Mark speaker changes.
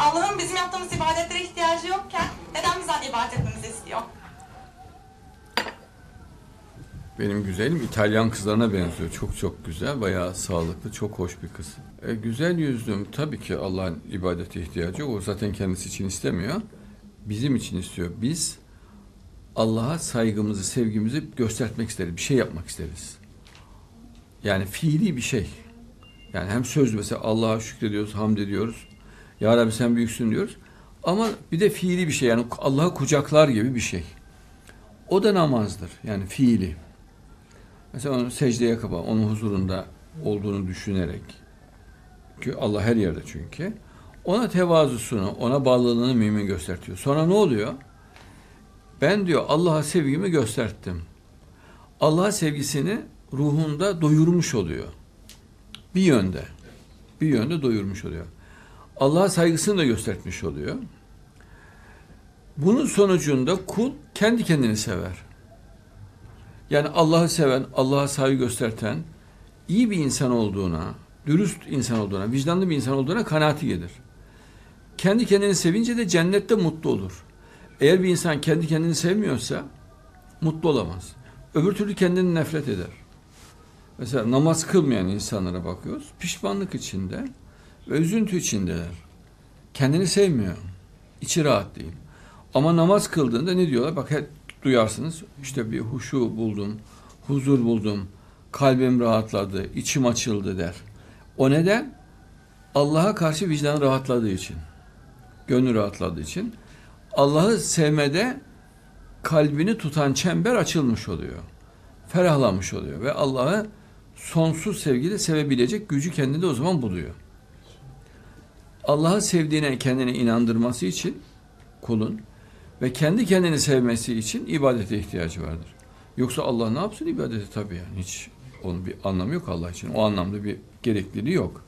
Speaker 1: Allah'ın bizim yaptığımız ibadetlere ihtiyacı yokken neden bizden ibadet etmemizi istiyor?
Speaker 2: Benim güzelim İtalyan kızlarına benziyor. Çok çok güzel, bayağı sağlıklı, çok hoş bir kız. E, güzel yüzlüm tabii ki Allah'ın ibadete ihtiyacı. O zaten kendisi için istemiyor. Bizim için istiyor. Biz Allah'a saygımızı, sevgimizi göstermek isteriz. Bir şey yapmak isteriz. Yani fiili bir şey. Yani hem sözlü mesela Allah'a şükrediyoruz, hamd ediyoruz. Ya Rabbi sen büyüksün diyoruz. Ama bir de fiili bir şey yani Allah'ı kucaklar gibi bir şey. O da namazdır. Yani fiili. Mesela onu secdeye kapa, onun huzurunda olduğunu düşünerek. Çünkü Allah her yerde çünkü. Ona tevazusunu, ona bağlılığını mümin göstertiyor. Sonra ne oluyor? Ben diyor Allah'a sevgimi gösterttim. Allah'a sevgisini ruhunda doyurmuş oluyor. Bir yönde. Bir yönde doyurmuş oluyor. Allah'a saygısını da göstermiş oluyor. Bunun sonucunda kul kendi kendini sever. Yani Allah'ı seven, Allah'a saygı gösterten, iyi bir insan olduğuna, dürüst insan olduğuna, vicdanlı bir insan olduğuna kanaati gelir. Kendi kendini sevince de cennette mutlu olur. Eğer bir insan kendi kendini sevmiyorsa mutlu olamaz. Öbür türlü kendini nefret eder. Mesela namaz kılmayan insanlara bakıyoruz. Pişmanlık içinde ve üzüntü içindeler. Kendini sevmiyor. İçi rahat değil. Ama namaz kıldığında ne diyorlar? Bak hep duyarsınız. İşte bir huşu buldum, huzur buldum, kalbim rahatladı, içim açıldı der. O neden? Allah'a karşı vicdan rahatladığı için. Gönlü rahatladığı için. Allah'ı sevmede kalbini tutan çember açılmış oluyor. Ferahlamış oluyor ve Allah'ı sonsuz sevgiyle sevebilecek gücü kendinde o zaman buluyor. Allah'ı sevdiğine kendini inandırması için kulun ve kendi kendini sevmesi için ibadete ihtiyacı vardır. Yoksa Allah ne yapsın ibadeti tabii yani hiç onun bir anlamı yok Allah için. O anlamda bir gerekliliği yok.